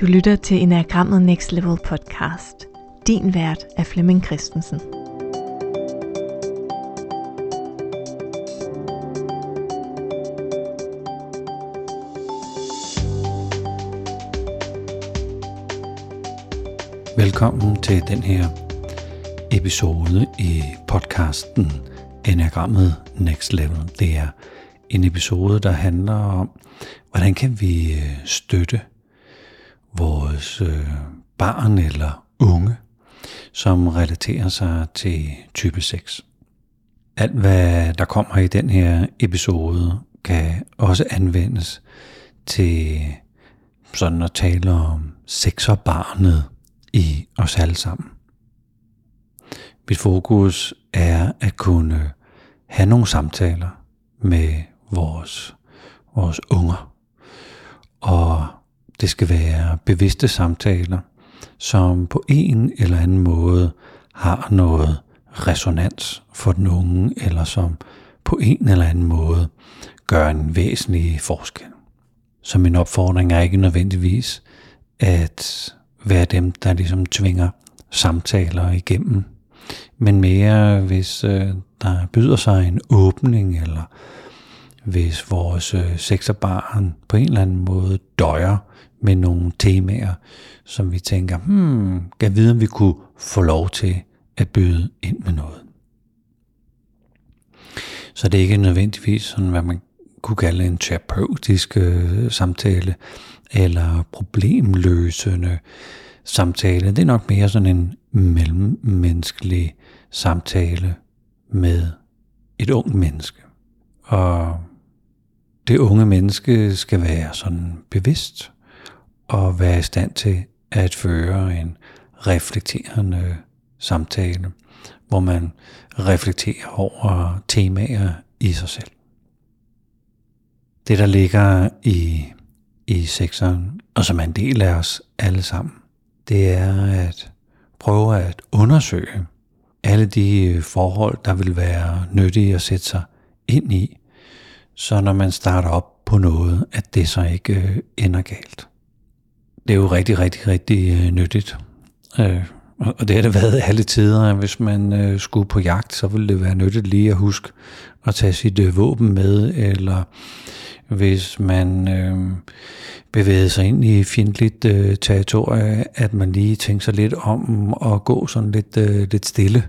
Du lytter til Enagrammet Next Level podcast. Din vært er Flemming Christensen. Velkommen til den her episode i podcasten Enagrammet Next Level. Det er en episode, der handler om, hvordan kan vi øh, støtte vores øh, barn eller unge, som relaterer sig til type 6. Alt hvad der kommer i den her episode, kan også anvendes til sådan at tale om sexerbarnet i os alle sammen. Mit fokus er at kunne have nogle samtaler med vores, vores unger. Og det skal være bevidste samtaler, som på en eller anden måde har noget resonans for den unge, eller som på en eller anden måde gør en væsentlig forskel. Så min opfordring er ikke nødvendigvis at være dem, der ligesom tvinger samtaler igennem, men mere hvis øh, der byder sig en åbning, eller hvis vores øh, sexerbarn på en eller anden måde døjer med nogle temaer, som vi tænker, hmm, kan vide, om vi kunne få lov til at byde ind med noget. Så det er ikke nødvendigvis sådan, hvad man kunne kalde en terapeutisk øh, samtale, eller problemløsende samtale. Det er nok mere sådan en mellemmenneskelig samtale med et ungt menneske. Og det unge menneske skal være sådan bevidst og være i stand til at føre en reflekterende samtale, hvor man reflekterer over temaer i sig selv. Det, der ligger i, i sekseren, og som er en del af os alle sammen, det er at prøve at undersøge alle de forhold, der vil være nyttige at sætte sig ind i, så når man starter op på noget, at det så ikke øh, ender galt. Det er jo rigtig, rigtig, rigtig øh, nyttigt. Øh, og det har det været alle tider. Hvis man øh, skulle på jagt, så ville det være nyttigt lige at huske at tage sit øh, våben med, eller hvis man øh, bevægede sig ind i fjendtligt øh, territorie, at man lige tænker sig lidt om at gå sådan lidt, øh, lidt stille,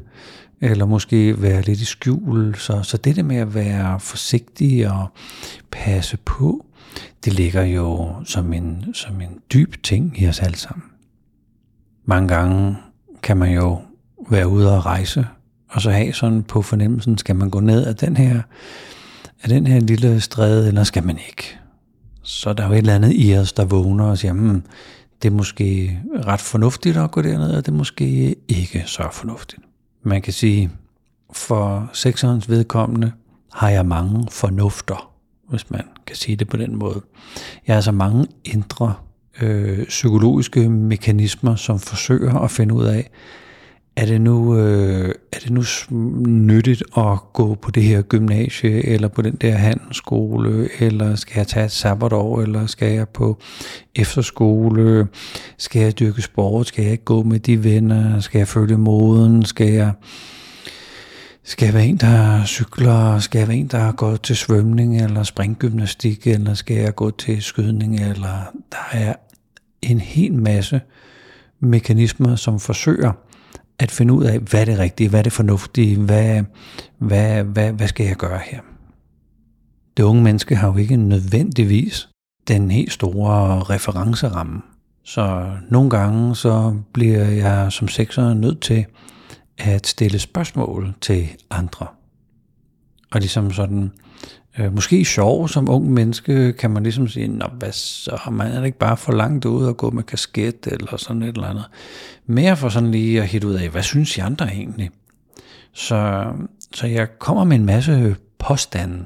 eller måske være lidt i skjul. Så, så det der med at være forsigtig og passe på, det ligger jo som en, som en dyb ting i os alle sammen. Mange gange kan man jo være ude og rejse, og så have sådan på fornemmelsen, skal man gå ned af den her, af den her lille stræde, eller skal man ikke? Så der er jo et eller andet i os, der vågner og siger, hmm, det er måske ret fornuftigt at gå derned, og det er måske ikke så fornuftigt. Man kan sige, for sekserens vedkommende har jeg mange fornufter, hvis man kan sige det på den måde. Jeg har så mange indre øh, psykologiske mekanismer, som forsøger at finde ud af, er det nu, øh, er det nu nyttigt at gå på det her gymnasie, eller på den der handelsskole, eller skal jeg tage et sabbatår, eller skal jeg på efterskole, skal jeg dyrke sport, skal jeg ikke gå med de venner, skal jeg følge moden, skal jeg, skal jeg være en, der cykler, skal jeg være en, der går til svømning, eller springgymnastik, eller skal jeg gå til skydning, eller der er en hel masse mekanismer, som forsøger at finde ud af, hvad er det rigtige, hvad er det fornuftige, hvad, hvad, hvad, hvad skal jeg gøre her? Det unge menneske har jo ikke nødvendigvis den helt store referenceramme. Så nogle gange så bliver jeg som sekser nødt til at stille spørgsmål til andre. Og ligesom sådan, øh, måske sjov som ung menneske, kan man ligesom sige, Nå, hvad så, man er ikke bare for langt ud og gå med kasket eller sådan et eller andet. Mere for sådan lige at hitte ud af, hvad synes de andre egentlig? Så, så jeg kommer med en masse påstande,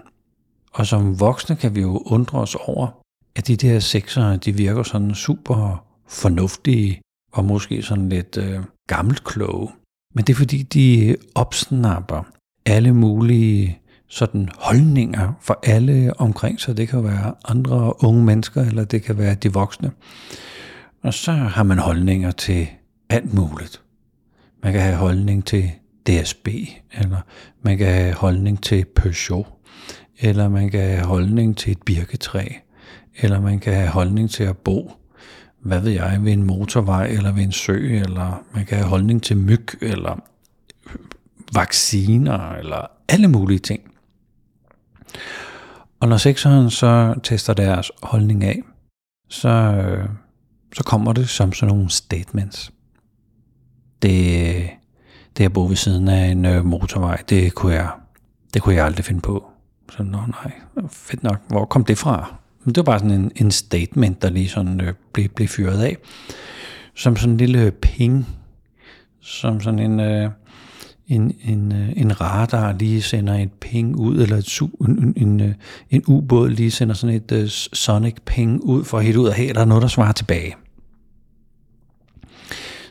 og som voksne kan vi jo undre os over, at de der sekser, de virker sådan super fornuftige, og måske sådan lidt øh, gammelt kloge. Men det er fordi, de opsnapper alle mulige sådan holdninger for alle omkring, så det kan være andre unge mennesker, eller det kan være de voksne. Og så har man holdninger til alt muligt. Man kan have holdning til DSB, eller man kan have holdning til Peugeot, eller man kan have holdning til et birketræ, eller man kan have holdning til at bo, hvad ved jeg, ved en motorvej, eller ved en sø, eller man kan have holdning til myg, eller vacciner, eller alle mulige ting. Og når sekseren så tester deres holdning af, så, så kommer det som sådan nogle statements. Det, det at bo ved siden af en øh, motorvej, det kunne jeg, det kunne jeg aldrig finde på. Så nå nej, fedt nok. Hvor kom det fra? Men det var bare sådan en, en statement, der lige sådan øh, blev, blev fyret af. Som sådan en lille ping. Som sådan en, øh, en, en, øh, en radar lige sender et ping ud, eller et su, en, en, en, øh, en ubåd lige sender sådan et uh, sonic ping ud, for at helt ud af, her der er noget, der svarer tilbage.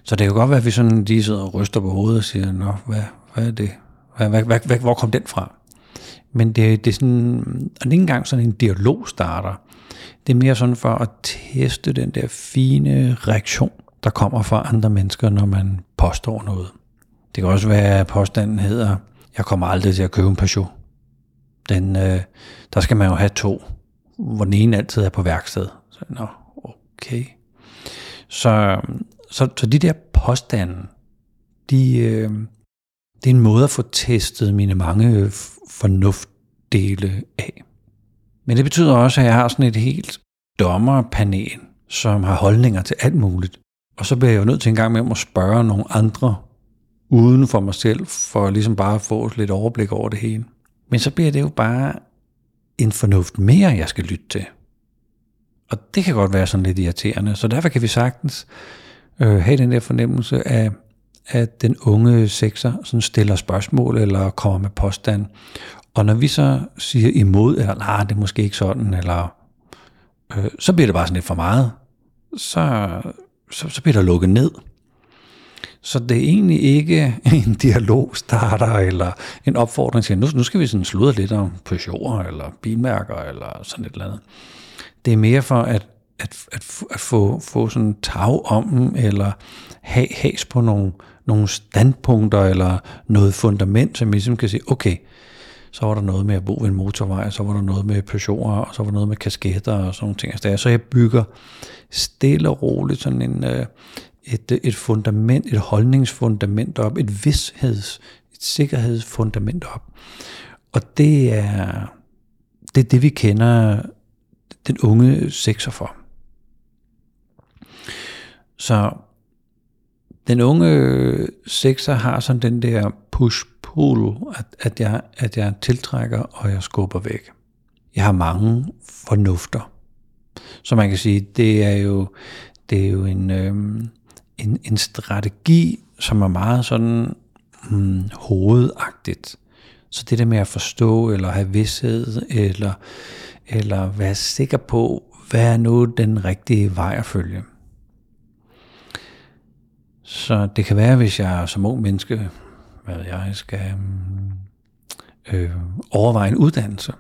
Så det kan godt være, at vi sådan lige sidder og ryster på hovedet og siger, Nå, hvad, hvad er det? Hvad, hvad, hvad, hvad, hvor kom den fra? Men det, det er sådan, og det er ikke engang sådan en dialog starter. Det er mere sådan for at teste den der fine reaktion, der kommer fra andre mennesker, når man påstår noget. Det kan også være, at påstanden hedder, jeg kommer aldrig til at købe en Peugeot. Den, øh, der skal man jo have to, hvor den ene altid er på værksted. Så, nå, okay. Så, så, så de der påstande, de, øh, det er en måde at få testet mine mange øh, fornuftdele af. Men det betyder også, at jeg har sådan et helt dommerpanel, som har holdninger til alt muligt. Og så bliver jeg jo nødt til en gang med at spørge nogle andre uden for mig selv, for ligesom bare at få lidt overblik over det hele. Men så bliver det jo bare en fornuft mere, jeg skal lytte til. Og det kan godt være sådan lidt irriterende, så derfor kan vi sagtens øh, have den der fornemmelse af, at den unge sekser sådan stiller spørgsmål eller kommer med påstand. Og når vi så siger imod, eller nej, det er måske ikke sådan, eller øh, så bliver det bare sådan lidt for meget, så, så, så bliver der lukket ned. Så det er egentlig ikke en dialog starter eller en opfordring til, nu, nu skal vi sådan sludre lidt om Peugeot eller bilmærker eller sådan et eller andet. Det er mere for at, at, at, at få, få sådan tag om dem, eller have has på nogle, nogle standpunkter eller noget fundament, som vi ligesom kan sige, okay, så var der noget med at bo ved en motorvej, så var der noget med Peugeot, og så var der noget med kasketter og sådan nogle ting. Altså, så jeg bygger stille og roligt sådan en, øh, et, øh, et fundament, et holdningsfundament op, et vidsheds, et sikkerhedsfundament op. Og det er det, er det vi kender den unge sekser for. Så den unge sekser har sådan den der push-pull, at, at, jeg, at jeg tiltrækker og jeg skubber væk. Jeg har mange fornufter. Så man kan sige, det er jo, det er jo en, Øh, en, en strategi, som er meget sådan hmm, hovedagtigt. Så det der med at forstå, eller have vidshed, eller, eller være sikker på, hvad er nu den rigtige vej at følge. Så det kan være, hvis jeg som ung menneske, hvad jeg skal mm, øh, overveje en uddannelse,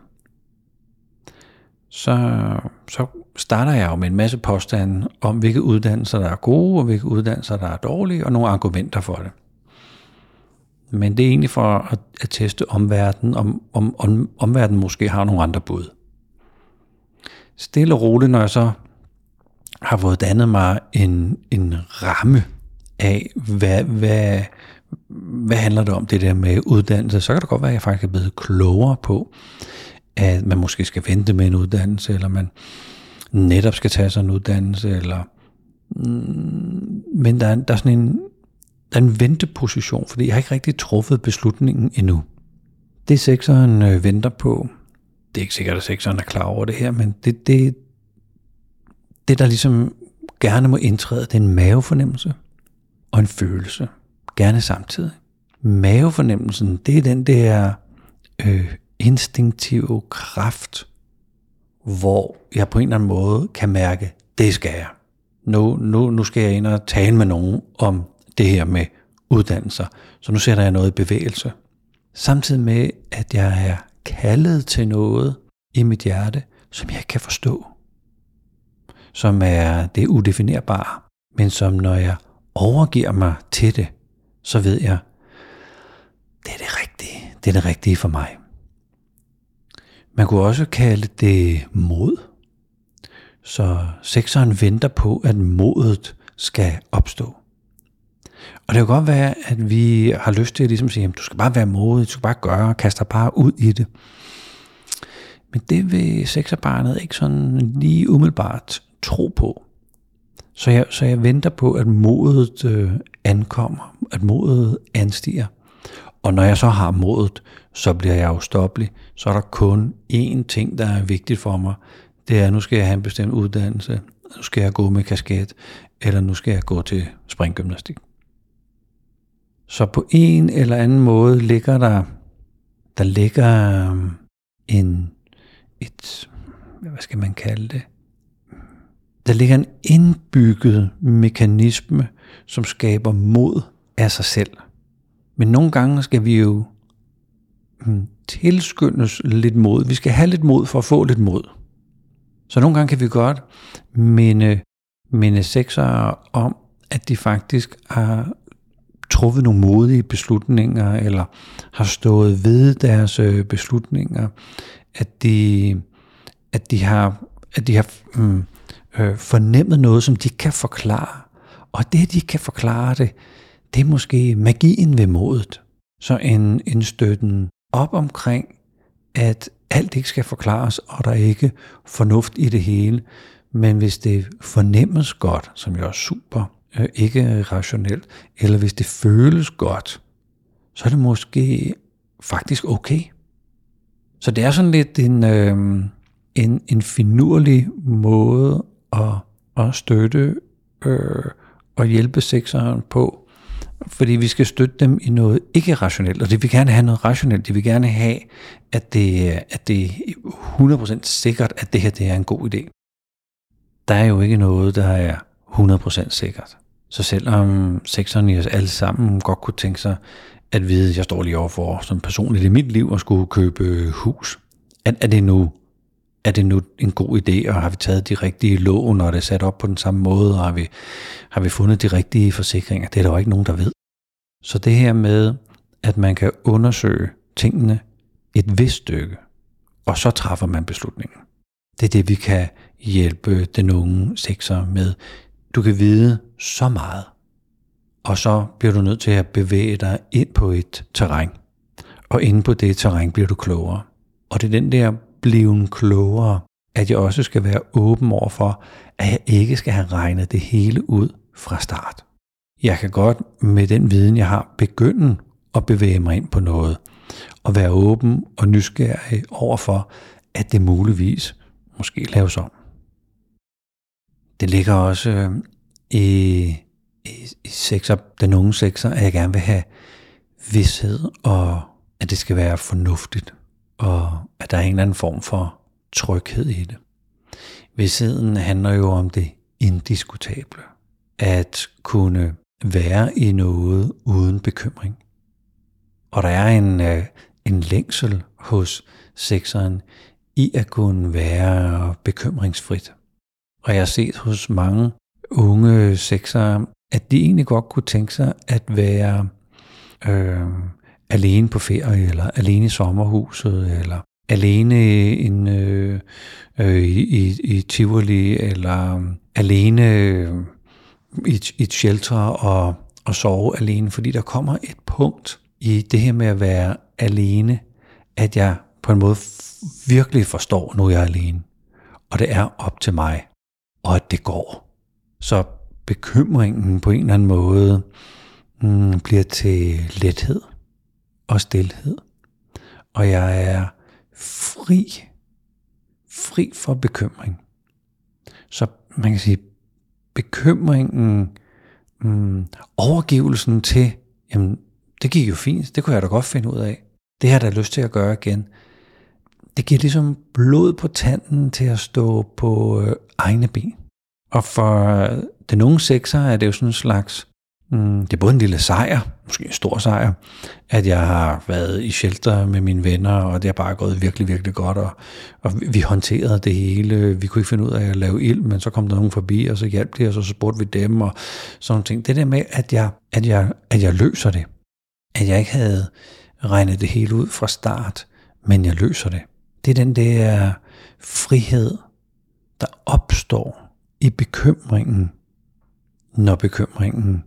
så, så starter jeg jo med en masse påstande om, hvilke uddannelser, der er gode, og hvilke uddannelser, der er dårlige, og nogle argumenter for det. Men det er egentlig for at, at teste omverdenen, om, om, om omverdenen måske har nogle andre bud. Stille og roligt, når jeg så har fået dannet mig en, en ramme af, hvad, hvad, hvad handler det om, det der med uddannelse, så kan det godt være, at jeg faktisk er blevet klogere på, at man måske skal vente med en uddannelse, eller man netop skal tage sig en uddannelse, eller mm, men der er, der er sådan en, der er en venteposition, fordi jeg har ikke rigtig truffet beslutningen endnu. Det sekseren øh, venter på, det er ikke sikkert, at sekseren er klar over det her, men det, det, det der ligesom gerne må indtræde, det er en mavefornemmelse og en følelse. Gerne samtidig. Mavefornemmelsen, det er den der øh, instinktive kraft, hvor jeg på en eller anden måde kan mærke, det skal jeg. Nu, nu, nu skal jeg ind og tale med nogen om det her med uddannelser. Så nu sætter jeg noget i bevægelse. Samtidig med, at jeg er kaldet til noget i mit hjerte, som jeg ikke kan forstå. Som er det udefinerbare. men som når jeg overgiver mig til det, så ved jeg, det er det rigtige. Det er det rigtige for mig. Man kunne også kalde det mod. Så sekseren venter på, at modet skal opstå. Og det kan godt være, at vi har lyst til at ligesom sige, at du skal bare være modig, du skal bare gøre, kaste dig bare ud i det. Men det vil sekserbarnet ikke sådan lige umiddelbart tro på. Så jeg, så jeg venter på, at modet øh, ankommer, at modet anstiger. Og når jeg så har modet, så bliver jeg ustoppelig. Så er der kun én ting, der er vigtigt for mig. Det er, at nu skal jeg have en bestemt uddannelse. Nu skal jeg gå med kasket. Eller nu skal jeg gå til springgymnastik. Så på en eller anden måde ligger der, der ligger en, et, hvad skal man kalde det? Der ligger en indbygget mekanisme, som skaber mod af sig selv. Men nogle gange skal vi jo tilskyndes lidt mod. Vi skal have lidt mod for at få lidt mod. Så nogle gange kan vi godt minde, minde sexere om, at de faktisk har truffet nogle modige beslutninger, eller har stået ved deres øh, beslutninger, at de, at de har, at de har mm, øh, fornemmet noget, som de kan forklare. Og det, de kan forklare det, det er måske magien ved modet. Så en, en støtten op omkring, at alt ikke skal forklares, og der er ikke fornuft i det hele. Men hvis det fornemmes godt, som jo er super, øh, ikke rationelt, eller hvis det føles godt, så er det måske faktisk okay. Så det er sådan lidt en, øh, en, en finurlig måde at, at støtte øh, og hjælpe sexeren på, fordi vi skal støtte dem i noget ikke rationelt, og de vil gerne have noget rationelt. De vil gerne have, at det, at det er 100% sikkert, at det her det er en god idé. Der er jo ikke noget, der er 100% sikkert. Så selvom sekseren i os alle sammen godt kunne tænke sig at vide, at jeg står lige overfor som personligt i mit liv og skulle købe hus, at er det nu er det nu en god idé, og har vi taget de rigtige lån, og det sat op på den samme måde, og har vi, har vi fundet de rigtige forsikringer? Det er der jo ikke nogen, der ved. Så det her med, at man kan undersøge tingene et vist stykke, og så træffer man beslutningen. Det er det, vi kan hjælpe den unge sekser med. Du kan vide så meget, og så bliver du nødt til at bevæge dig ind på et terræn. Og inde på det terræn bliver du klogere. Og det er den der blive klogere, at jeg også skal være åben over for, at jeg ikke skal have regnet det hele ud fra start. Jeg kan godt med den viden, jeg har, begynde at bevæge mig ind på noget, og være åben og nysgerrig overfor, at det muligvis måske laves om. Det ligger også øh, i, i, i sexer, den unge sekser, at jeg gerne vil have vidshed, og at det skal være fornuftigt og at der er en eller anden form for tryghed i det. Vidsheden handler jo om det indiskutable. At kunne være i noget uden bekymring. Og der er en, øh, en længsel hos sekseren i at kunne være bekymringsfrit. Og jeg har set hos mange unge seksere, at de egentlig godt kunne tænke sig at være øh, alene på ferie, eller alene i sommerhuset, eller alene en, øh, øh, i, i Tivoli, eller øh, alene øh, i, i et shelter og, og sove alene, fordi der kommer et punkt i det her med at være alene, at jeg på en måde virkelig forstår, nu jeg er alene. Og det er op til mig, og at det går. Så bekymringen på en eller anden måde mm, bliver til lethed og stillhed. Og jeg er fri, fri for bekymring. Så man kan sige, bekymringen, mm, overgivelsen til, jamen det gik jo fint, det kunne jeg da godt finde ud af. Det har jeg da lyst til at gøre igen. Det giver ligesom blod på tanden til at stå på øh, egne ben. Og for øh, den unge sekser er det jo sådan en slags Mm, det er både en lille sejr, måske en stor sejr, at jeg har været i shelter med mine venner, og det har bare gået virkelig, virkelig godt, og, og vi håndterede det hele. Vi kunne ikke finde ud af at lave ild, men så kom der nogen forbi, og så hjalp de, og så spurgte vi dem, og sådan ting. Det der med, at jeg, at jeg, at jeg løser det, at jeg ikke havde regnet det hele ud fra start, men jeg løser det. Det er den der frihed, der opstår i bekymringen, når bekymringen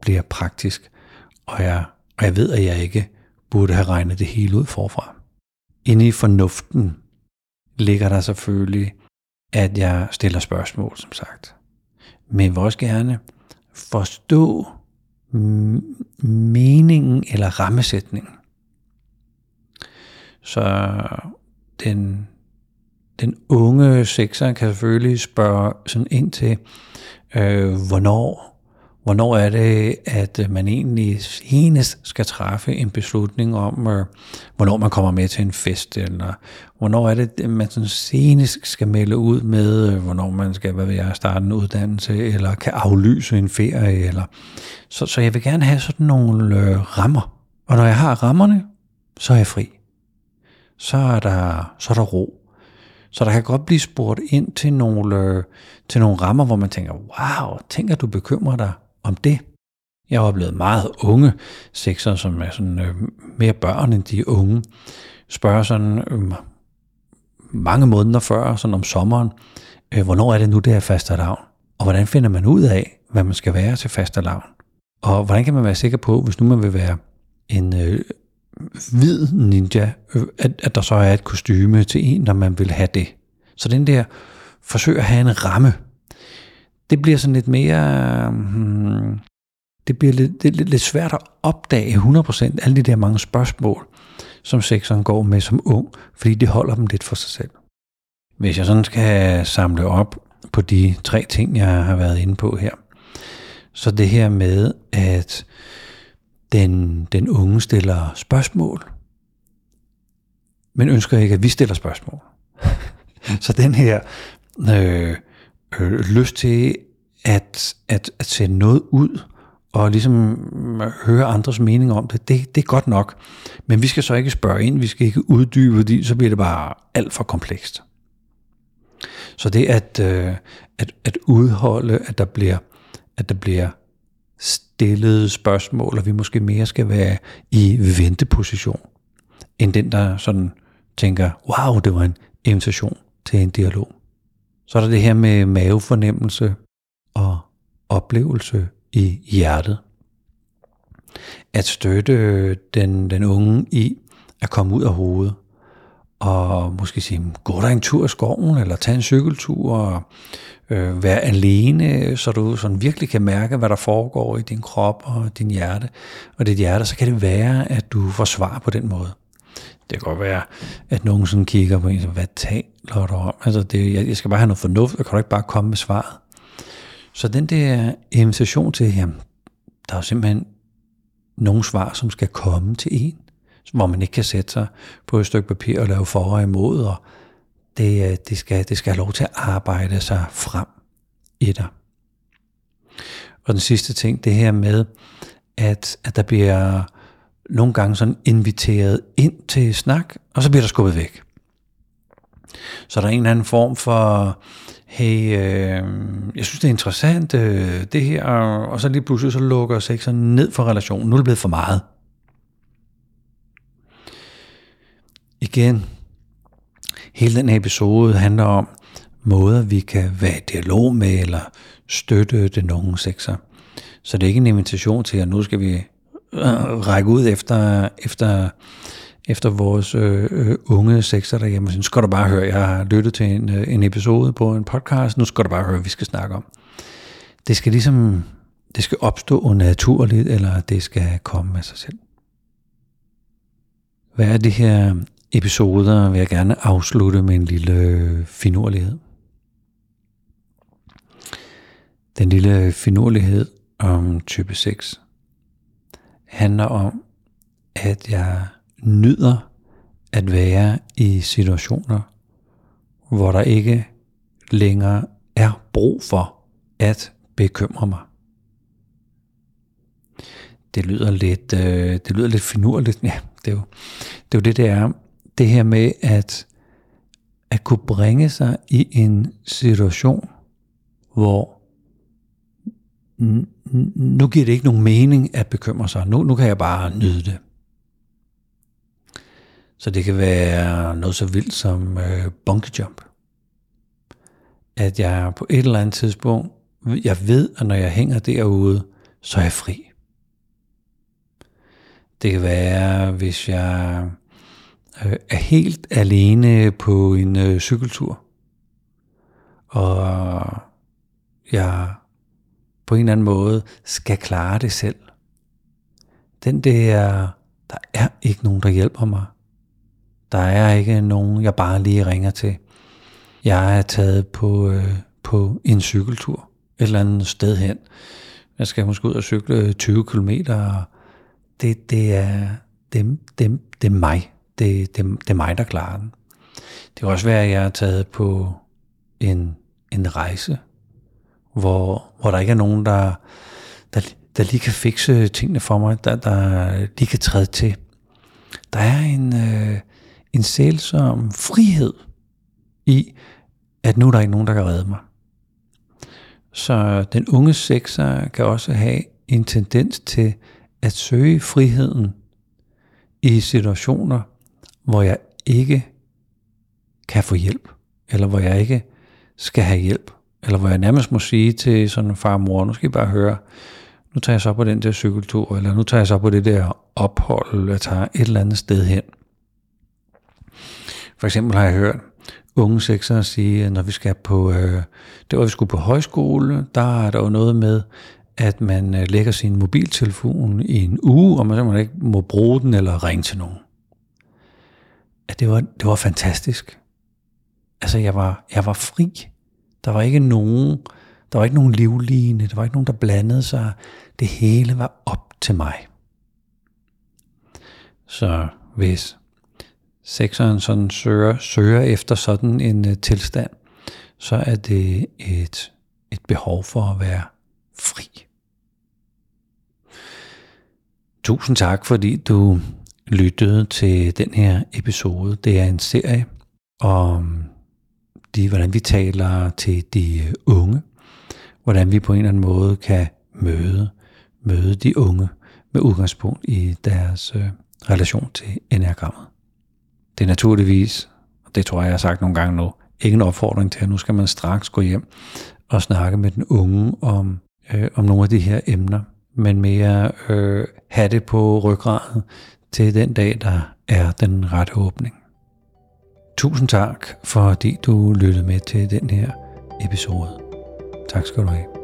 bliver praktisk, og jeg, og jeg ved, at jeg ikke burde have regnet det hele ud forfra. Inde i fornuften ligger der selvfølgelig, at jeg stiller spørgsmål, som sagt. Men jeg vil også gerne forstå meningen eller rammesætningen. Så den, den unge sekser kan selvfølgelig spørge sådan ind til, øh, hvornår Hvornår er det, at øh, man egentlig senest skal træffe en beslutning om, øh, hvornår man kommer med til en fest, eller hvornår er det, at man sådan senest skal melde ud med, øh, hvornår man skal hvad ved jeg, starte en uddannelse, eller kan aflyse en ferie. Eller. Så, så jeg vil gerne have sådan nogle øh, rammer. Og når jeg har rammerne, så er jeg fri. Så er der, så er der ro. Så der kan godt blive spurgt ind til nogle, øh, til nogle rammer, hvor man tænker, wow, tænker du bekymrer dig om det. Jeg har oplevet meget unge sexer, som er sådan øh, mere børn end de unge, spørger sådan øh, mange måneder før, sådan om sommeren, øh, hvornår er det nu, det er fastelavn? Og hvordan finder man ud af, hvad man skal være til fastelavn? Og hvordan kan man være sikker på, hvis nu man vil være en øh, hvid ninja, øh, at, at der så er et kostyme til en, når man vil have det. Så den der forsøg at have en ramme det bliver sådan lidt mere... Hmm, det bliver lidt, det lidt, lidt svært at opdage 100% alle de der mange spørgsmål, som sekseren går med som ung, fordi det holder dem lidt for sig selv. Hvis jeg sådan skal samle op på de tre ting, jeg har været inde på her, så det her med, at den, den unge stiller spørgsmål, men ønsker ikke, at vi stiller spørgsmål. så den her øh, øh, lyst til at, at, at sætte noget ud, og ligesom øh, høre andres mening om det, det, det er godt nok. Men vi skal så ikke spørge ind, vi skal ikke uddybe, fordi så bliver det bare alt for komplekst. Så det at, øh, at, at udholde, at der bliver, at der bliver stillet spørgsmål, og vi måske mere skal være i venteposition, end den, der sådan tænker, wow, det var en invitation til en dialog. Så er der det her med mavefornemmelse og oplevelse i hjertet. At støtte den, den unge i at komme ud af hovedet, og måske sige, gå der en tur i skoven, eller tage en cykeltur, og øh, være alene, så du sådan virkelig kan mærke, hvad der foregår i din krop og din hjerte. Og dit hjerte, så kan det være, at du får svar på den måde. Det kan godt være, at nogen sådan kigger på en, hvad taler du om? Altså, det, jeg, jeg skal bare have noget fornuft, og kan du ikke bare komme med svaret? Så den der invitation til, jamen, der er simpelthen nogle svar, som skal komme til en, hvor man ikke kan sætte sig på et stykke papir og lave for og imod, og det, øh, det, skal, det skal have lov til at arbejde sig frem i dig. Og den sidste ting, det her med, at, at der bliver nogle gange sådan inviteret ind til snak, og så bliver der skubbet væk. Så der er en eller anden form for, hey, øh, jeg synes det er interessant øh, det her, og så lige pludselig så lukker sexen ned for relationen. Nu er det blevet for meget. Igen, hele den her episode handler om måder, vi kan være i dialog med, eller støtte den unge sexer. Så det er ikke en invitation til, at nu skal vi Øh, række ud efter, efter, efter vores øh, øh unge sexer derhjemme. Nu skal du bare høre, jeg har lyttet til en, øh, en episode på en podcast, nu skal du bare høre, hvad vi skal snakke om. Det skal ligesom, det skal opstå naturligt, eller det skal komme af sig selv. Hvad er det her episoder, vil jeg gerne afslutte med en lille øh, finurlighed. Den lille finurlighed om type 6 handler om, at jeg nyder at være i situationer, hvor der ikke længere er brug for at bekymre mig. det lyder lidt, øh, det lyder lidt finurligt. Ja, det er, jo, det er jo det, det er. Det her med at, at kunne bringe sig i en situation, hvor nu giver det ikke nogen mening at bekymre sig. Nu, nu kan jeg bare nyde det. Så det kan være noget så vildt som øh, bungee jump. At jeg på et eller andet tidspunkt, jeg ved, at når jeg hænger derude, så er jeg fri. Det kan være, hvis jeg øh, er helt alene på en øh, cykeltur, og jeg på en eller anden måde skal klare det selv. Den der, der er ikke nogen, der hjælper mig. Der er ikke nogen, jeg bare lige ringer til. Jeg er taget på, øh, på en cykeltur et eller andet sted hen. Jeg skal måske ud og cykle 20 km. Det, det, er, dem, dem, det er mig. Det, det, det er mig, der klarer den. Det kan også være, at jeg er taget på en, en rejse, hvor, hvor der ikke er nogen, der, der, der lige kan fikse tingene for mig, der, der lige kan træde til. Der er en, øh, en sælsom frihed i, at nu er der ikke nogen, der kan redde mig. Så den unge sekser kan også have en tendens til at søge friheden i situationer, hvor jeg ikke kan få hjælp, eller hvor jeg ikke skal have hjælp, eller hvor jeg nærmest må sige til sådan en far og mor, nu skal I bare høre, nu tager jeg så på den der cykeltur, eller nu tager jeg så på det der ophold, eller jeg tager et eller andet sted hen. For eksempel har jeg hørt unge sexere sige, at når vi skal på, øh, det var vi skulle på højskole, der er der jo noget med, at man øh, lægger sin mobiltelefon i en uge, og man simpelthen ikke må bruge den eller ringe til nogen. At det var, det var fantastisk. Altså, jeg var, jeg var fri. Der var ikke nogen, der var ikke nogen livline, der var ikke nogen, der blandede sig. Det hele var op til mig. Så hvis sekseren sådan søger, søger efter sådan en uh, tilstand, så er det et, et behov for at være fri. Tusind tak, fordi du lyttede til den her episode. Det er en serie om de, hvordan vi taler til de øh, unge, hvordan vi på en eller anden måde kan møde, møde de unge med udgangspunkt i deres øh, relation til enagrammet. Det er naturligvis, og det tror jeg, jeg har sagt nogle gange nu, ikke en opfordring til, at nu skal man straks gå hjem og snakke med den unge om, øh, om nogle af de her emner, men mere øh, have det på ryggraden til den dag, der er den rette åbning. Tusind tak, fordi du lyttede med til den her episode. Tak skal du have.